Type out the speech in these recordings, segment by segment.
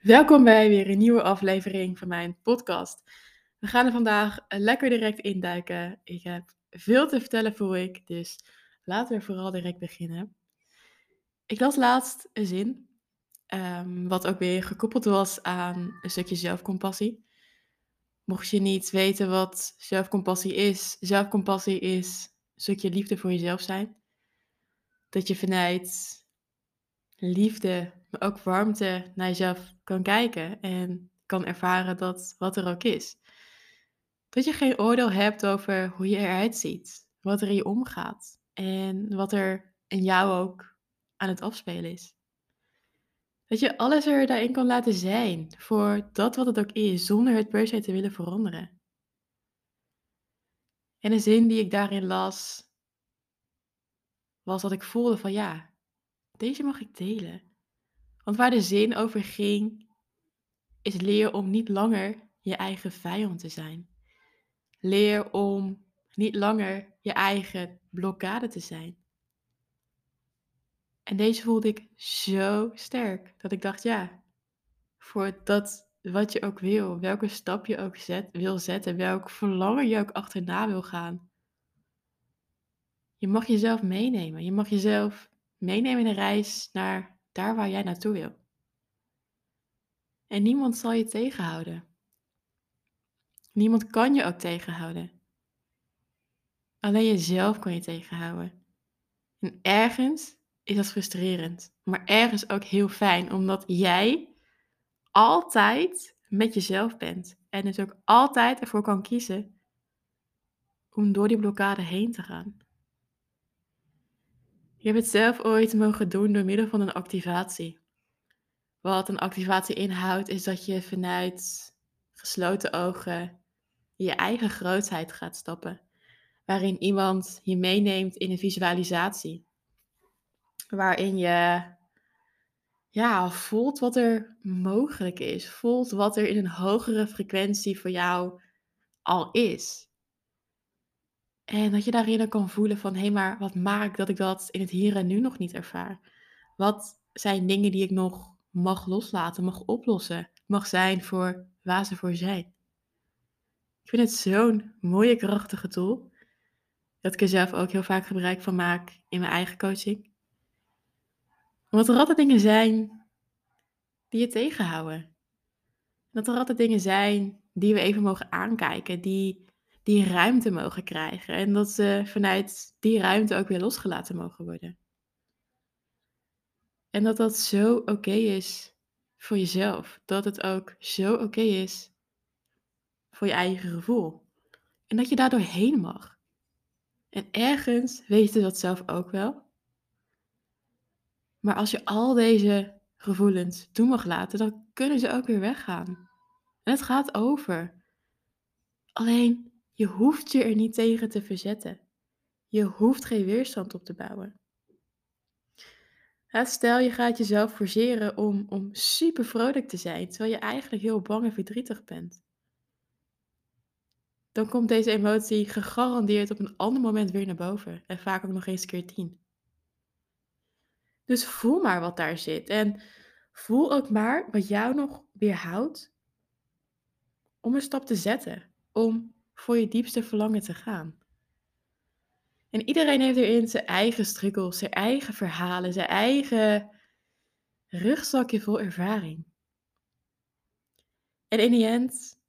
Welkom bij weer een nieuwe aflevering van mijn podcast. We gaan er vandaag lekker direct induiken. Ik heb veel te vertellen voor ik, dus laten we vooral direct beginnen. Ik las laatst een zin, ehm, wat ook weer gekoppeld was aan een stukje zelfcompassie. Mocht je niet weten wat zelfcompassie is, zelfcompassie is een stukje liefde voor jezelf zijn. Dat je vanuit liefde, maar ook warmte naar jezelf kan kijken en kan ervaren dat wat er ook is. Dat je geen oordeel hebt over hoe je eruit ziet, wat er in je omgaat en wat er in jou ook aan het afspelen is. Dat je alles er daarin kan laten zijn voor dat wat het ook is, zonder het per se te willen veranderen. En een zin die ik daarin las, was dat ik voelde van ja, deze mag ik delen. Want waar de zin over ging, is leer om niet langer je eigen vijand te zijn. Leer om niet langer je eigen blokkade te zijn. En deze voelde ik zo sterk dat ik dacht, ja, voor dat wat je ook wil, welke stap je ook zet, wil zetten, welk verlangen je ook achterna wil gaan. Je mag jezelf meenemen. Je mag jezelf meenemen in een reis naar waar jij naartoe wil. En niemand zal je tegenhouden. Niemand kan je ook tegenhouden. Alleen jezelf kan je tegenhouden. En ergens is dat frustrerend, maar ergens ook heel fijn, omdat jij altijd met jezelf bent. En dus ook altijd ervoor kan kiezen om door die blokkade heen te gaan. Je hebt het zelf ooit mogen doen door middel van een activatie. Wat een activatie inhoudt, is dat je vanuit gesloten ogen je eigen grootheid gaat stappen. Waarin iemand je meeneemt in een visualisatie. Waarin je ja, voelt wat er mogelijk is. Voelt wat er in een hogere frequentie voor jou al is. En dat je daarin ook kan voelen van, hé, hey, maar wat maakt dat ik dat in het hier en nu nog niet ervaar? Wat zijn dingen die ik nog mag loslaten, mag oplossen, mag zijn voor waar ze voor zijn? Ik vind het zo'n mooie, krachtige tool. Dat ik er zelf ook heel vaak gebruik van maak in mijn eigen coaching. Omdat er altijd dingen zijn die je tegenhouden. Dat er altijd dingen zijn die we even mogen aankijken, die die ruimte mogen krijgen. En dat ze vanuit die ruimte ook weer losgelaten mogen worden. En dat dat zo oké is voor jezelf. Dat het ook zo oké is voor je eigen gevoel. En dat je daar doorheen mag. En ergens weet je dat zelf ook wel. Maar als je al deze gevoelens toe mag laten, dan kunnen ze ook weer weggaan. En het gaat over. Alleen je hoeft je er niet tegen te verzetten. Je hoeft geen weerstand op te bouwen. Stel je gaat jezelf forceren om, om super vrolijk te zijn, terwijl je eigenlijk heel bang en verdrietig bent. Dan komt deze emotie gegarandeerd op een ander moment weer naar boven. En vaak ook nog eens keer tien. Dus voel maar wat daar zit. En voel ook maar wat jou nog weerhoudt om een stap te zetten. Om voor je diepste verlangen te gaan. En iedereen heeft erin zijn eigen struggles, zijn eigen verhalen, zijn eigen rugzakje vol ervaring. En in die end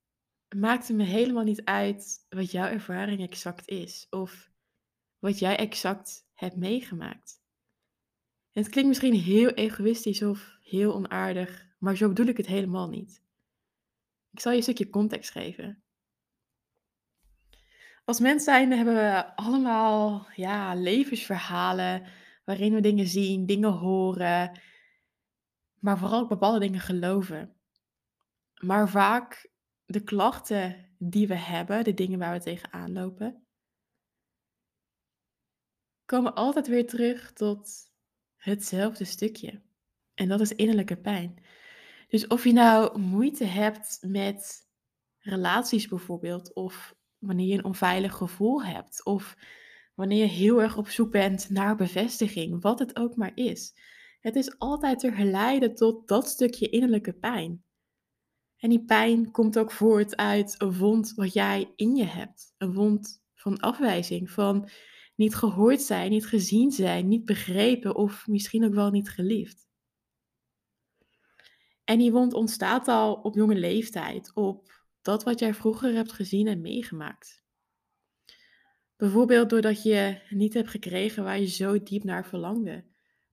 maakt het me helemaal niet uit wat jouw ervaring exact is of wat jij exact hebt meegemaakt. Het klinkt misschien heel egoïstisch of heel onaardig, maar zo bedoel ik het helemaal niet. Ik zal je een stukje context geven. Als mens zijn hebben we allemaal ja, levensverhalen waarin we dingen zien, dingen horen, maar vooral ook bepaalde dingen geloven. Maar vaak de klachten die we hebben, de dingen waar we tegenaan lopen, komen altijd weer terug tot hetzelfde stukje. En dat is innerlijke pijn. Dus of je nou moeite hebt met relaties bijvoorbeeld, of wanneer je een onveilig gevoel hebt of wanneer je heel erg op zoek bent naar bevestiging, wat het ook maar is. Het is altijd te herleiden tot dat stukje innerlijke pijn. En die pijn komt ook voort uit een wond wat jij in je hebt. Een wond van afwijzing, van niet gehoord zijn, niet gezien zijn, niet begrepen of misschien ook wel niet geliefd. En die wond ontstaat al op jonge leeftijd, op dat wat jij vroeger hebt gezien en meegemaakt. Bijvoorbeeld doordat je niet hebt gekregen waar je zo diep naar verlangde.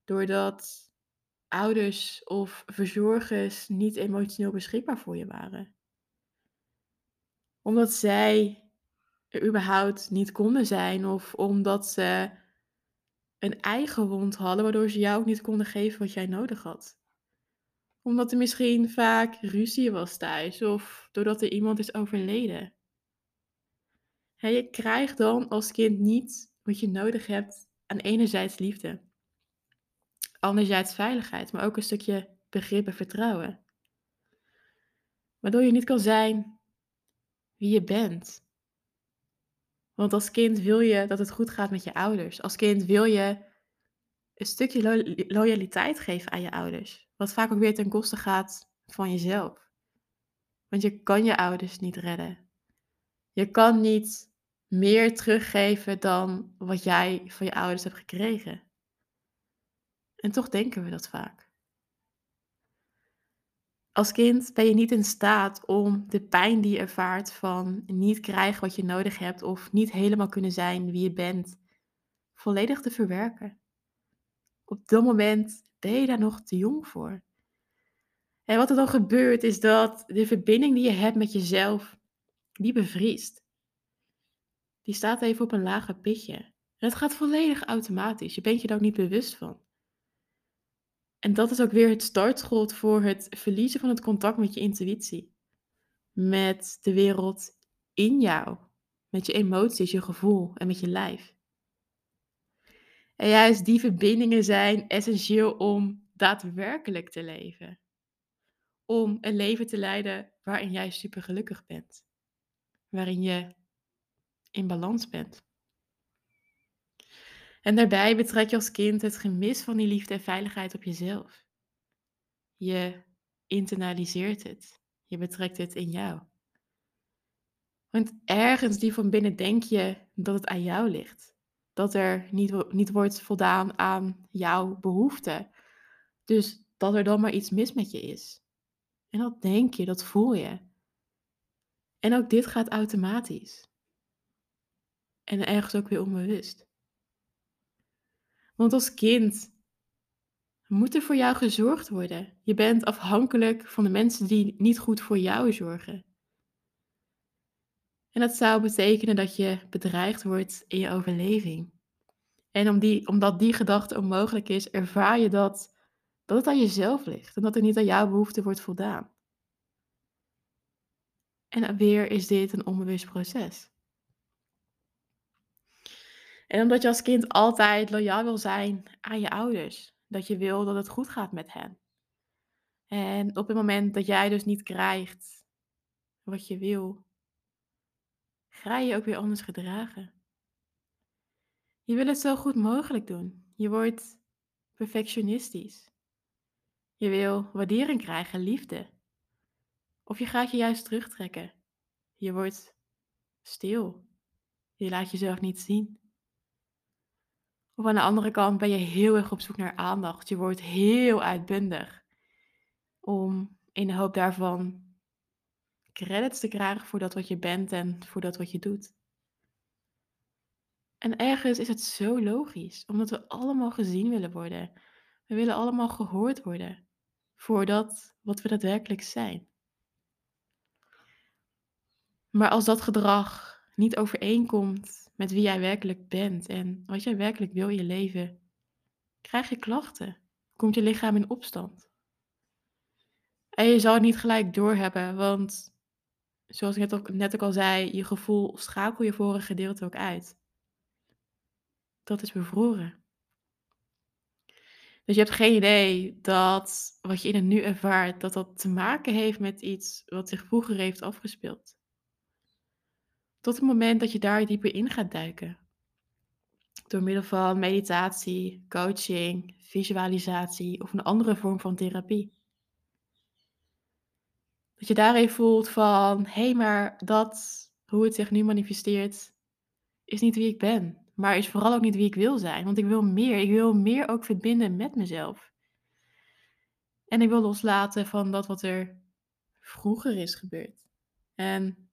Doordat ouders of verzorgers niet emotioneel beschikbaar voor je waren. Omdat zij er überhaupt niet konden zijn of omdat ze een eigen wond hadden waardoor ze jou ook niet konden geven wat jij nodig had. Omdat er misschien vaak ruzie was thuis of doordat er iemand is overleden. je krijgt dan als kind niet wat je nodig hebt aan enerzijds liefde, anderzijds veiligheid, maar ook een stukje begrip en vertrouwen. Waardoor je niet kan zijn wie je bent. Want als kind wil je dat het goed gaat met je ouders. Als kind wil je een stukje loyaliteit geven aan je ouders. Wat vaak ook weer ten koste gaat van jezelf. Want je kan je ouders niet redden. Je kan niet meer teruggeven dan wat jij van je ouders hebt gekregen. En toch denken we dat vaak. Als kind ben je niet in staat om de pijn die je ervaart van niet krijgen wat je nodig hebt of niet helemaal kunnen zijn wie je bent, volledig te verwerken. Op dat moment ben je daar nog te jong voor. En wat er dan gebeurt is dat de verbinding die je hebt met jezelf, die bevriest. Die staat even op een lager pitje. En het gaat volledig automatisch. Je bent je daar ook niet bewust van. En dat is ook weer het startschot voor het verliezen van het contact met je intuïtie. Met de wereld in jou. Met je emoties, je gevoel en met je lijf. En juist die verbindingen zijn essentieel om daadwerkelijk te leven. Om een leven te leiden waarin jij super gelukkig bent. Waarin je in balans bent. En daarbij betrek je als kind het gemis van die liefde en veiligheid op jezelf. Je internaliseert het. Je betrekt het in jou. Want ergens die van binnen denk je dat het aan jou ligt. Dat er niet, niet wordt voldaan aan jouw behoeften. Dus dat er dan maar iets mis met je is. En dat denk je, dat voel je. En ook dit gaat automatisch. En ergens ook weer onbewust. Want als kind moet er voor jou gezorgd worden. Je bent afhankelijk van de mensen die niet goed voor jou zorgen. En dat zou betekenen dat je bedreigd wordt in je overleving. En die, omdat die gedachte onmogelijk is, ervaar je dat, dat het aan jezelf ligt en dat er niet aan jouw behoefte wordt voldaan. En weer is dit een onbewust proces. En omdat je als kind altijd loyaal wil zijn aan je ouders. Dat je wil dat het goed gaat met hen. En op het moment dat jij dus niet krijgt wat je wil, ga je ook weer anders gedragen. Je wil het zo goed mogelijk doen. Je wordt perfectionistisch. Je wil waardering krijgen, liefde. Of je gaat je juist terugtrekken. Je wordt stil. Je laat jezelf niet zien. Of aan de andere kant ben je heel erg op zoek naar aandacht. Je wordt heel uitbundig. Om in de hoop daarvan credits te krijgen voor dat wat je bent en voor dat wat je doet. En ergens is het zo logisch, omdat we allemaal gezien willen worden. We willen allemaal gehoord worden voor dat wat we daadwerkelijk zijn. Maar als dat gedrag niet overeenkomt met wie jij werkelijk bent en wat jij werkelijk wil in je leven, krijg je klachten. Komt je lichaam in opstand. En je zal het niet gelijk doorhebben, want zoals ik net ook, net ook al zei, je gevoel schakel je vorige gedeelte ook uit. Dat is bevroren. Dus je hebt geen idee dat wat je in het nu ervaart, dat dat te maken heeft met iets wat zich vroeger heeft afgespeeld. Tot het moment dat je daar dieper in gaat duiken. door middel van meditatie, coaching, visualisatie of een andere vorm van therapie. Dat je daarin voelt van, hé, hey, maar dat, hoe het zich nu manifesteert, is niet wie ik ben. Maar is vooral ook niet wie ik wil zijn. Want ik wil meer. Ik wil meer ook verbinden met mezelf. En ik wil loslaten van dat wat er vroeger is gebeurd. En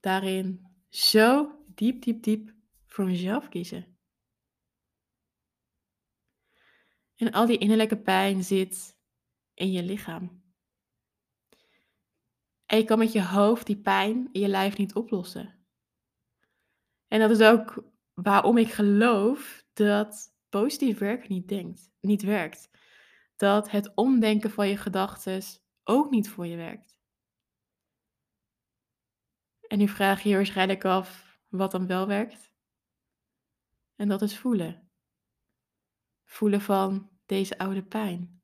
daarin zo diep, diep, diep voor mezelf kiezen. En al die innerlijke pijn zit in je lichaam. En je kan met je hoofd die pijn in je lijf niet oplossen. En dat is ook waarom ik geloof dat positief werken niet, denkt, niet werkt. Dat het omdenken van je gedachten ook niet voor je werkt. En nu vraag je je waarschijnlijk af wat dan wel werkt. En dat is voelen. Voelen van deze oude pijn.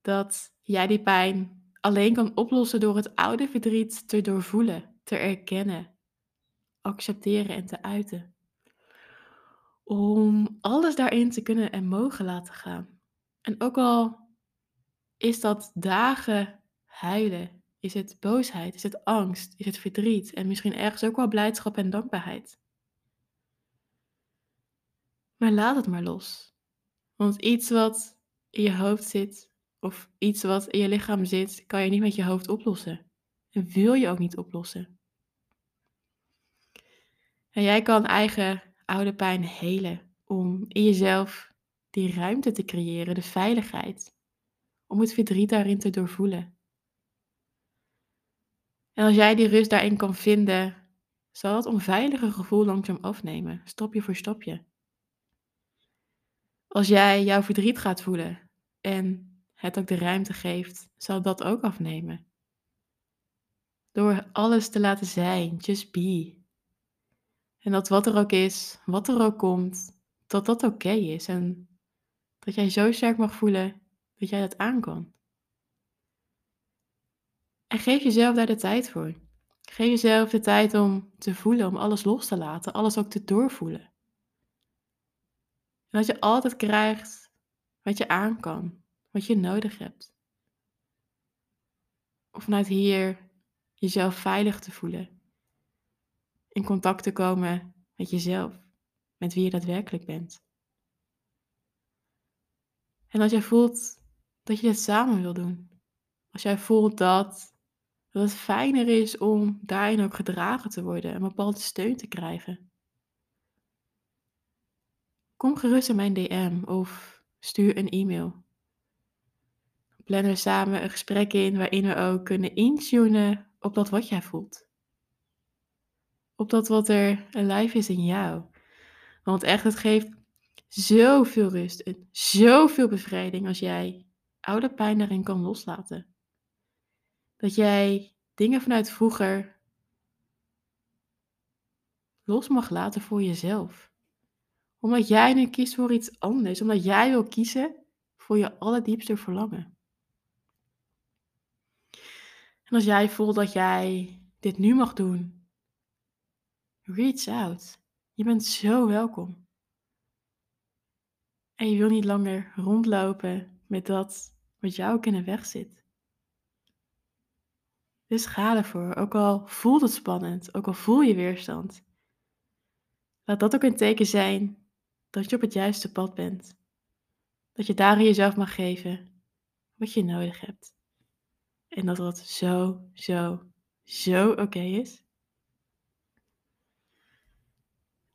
Dat jij die pijn alleen kan oplossen door het oude verdriet te doorvoelen, te erkennen, accepteren en te uiten. Om alles daarin te kunnen en mogen laten gaan. En ook al is dat dagen huilen, is het boosheid, is het angst, is het verdriet en misschien ergens ook wel blijdschap en dankbaarheid. Maar laat het maar los. Want iets wat in je hoofd zit, of iets wat in je lichaam zit, kan je niet met je hoofd oplossen. En wil je ook niet oplossen. En jij kan eigen oude pijn helen om in jezelf die ruimte te creëren, de veiligheid, om het verdriet daarin te doorvoelen. En als jij die rust daarin kan vinden, zal het onveilige gevoel langzaam afnemen, stapje voor stapje. Als jij jouw verdriet gaat voelen en het ook de ruimte geeft, zal dat ook afnemen. Door alles te laten zijn, just be. En dat wat er ook is, wat er ook komt, dat dat oké is. En dat jij zo sterk mag voelen dat jij dat aan kan. En geef jezelf daar de tijd voor. Geef jezelf de tijd om te voelen, om alles los te laten, alles ook te doorvoelen. En dat je altijd krijgt wat je aan kan, wat je nodig hebt. Of vanuit hier jezelf veilig te voelen. In contact te komen met jezelf, met wie je daadwerkelijk bent. En als jij voelt dat je dit samen wil doen. Als jij voelt dat, dat het fijner is om daarin ook gedragen te worden en bepaalde steun te krijgen. Kom gerust in mijn DM of stuur een e-mail. Plannen we samen een gesprek in waarin we ook kunnen intunen op dat wat jij voelt. Op dat wat er lijf is in jou. Want echt, het geeft zoveel rust en zoveel bevrijding als jij oude pijn daarin kan loslaten. Dat jij dingen vanuit vroeger los mag laten voor jezelf. Omdat jij nu kiest voor iets anders. Omdat jij wil kiezen voor je allerdiepste verlangen. En als jij voelt dat jij dit nu mag doen, reach out. Je bent zo welkom. En je wil niet langer rondlopen met dat wat jou ook in de weg zit. Dus ga ervoor, ook al voelt het spannend, ook al voel je weerstand. Laat dat ook een teken zijn dat je op het juiste pad bent. Dat je daarin jezelf mag geven wat je nodig hebt. En dat dat zo, zo, zo oké is.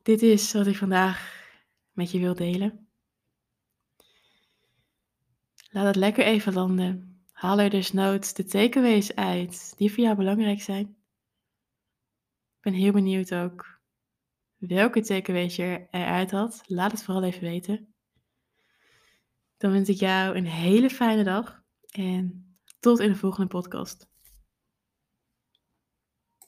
Dit is wat ik vandaag met je wil delen. Laat het lekker even landen. Haal er dus noods de takeaways uit die voor jou belangrijk zijn. Ik ben heel benieuwd ook welke takeaways je eruit had. Laat het vooral even weten. Dan wens ik jou een hele fijne dag en tot in de volgende podcast.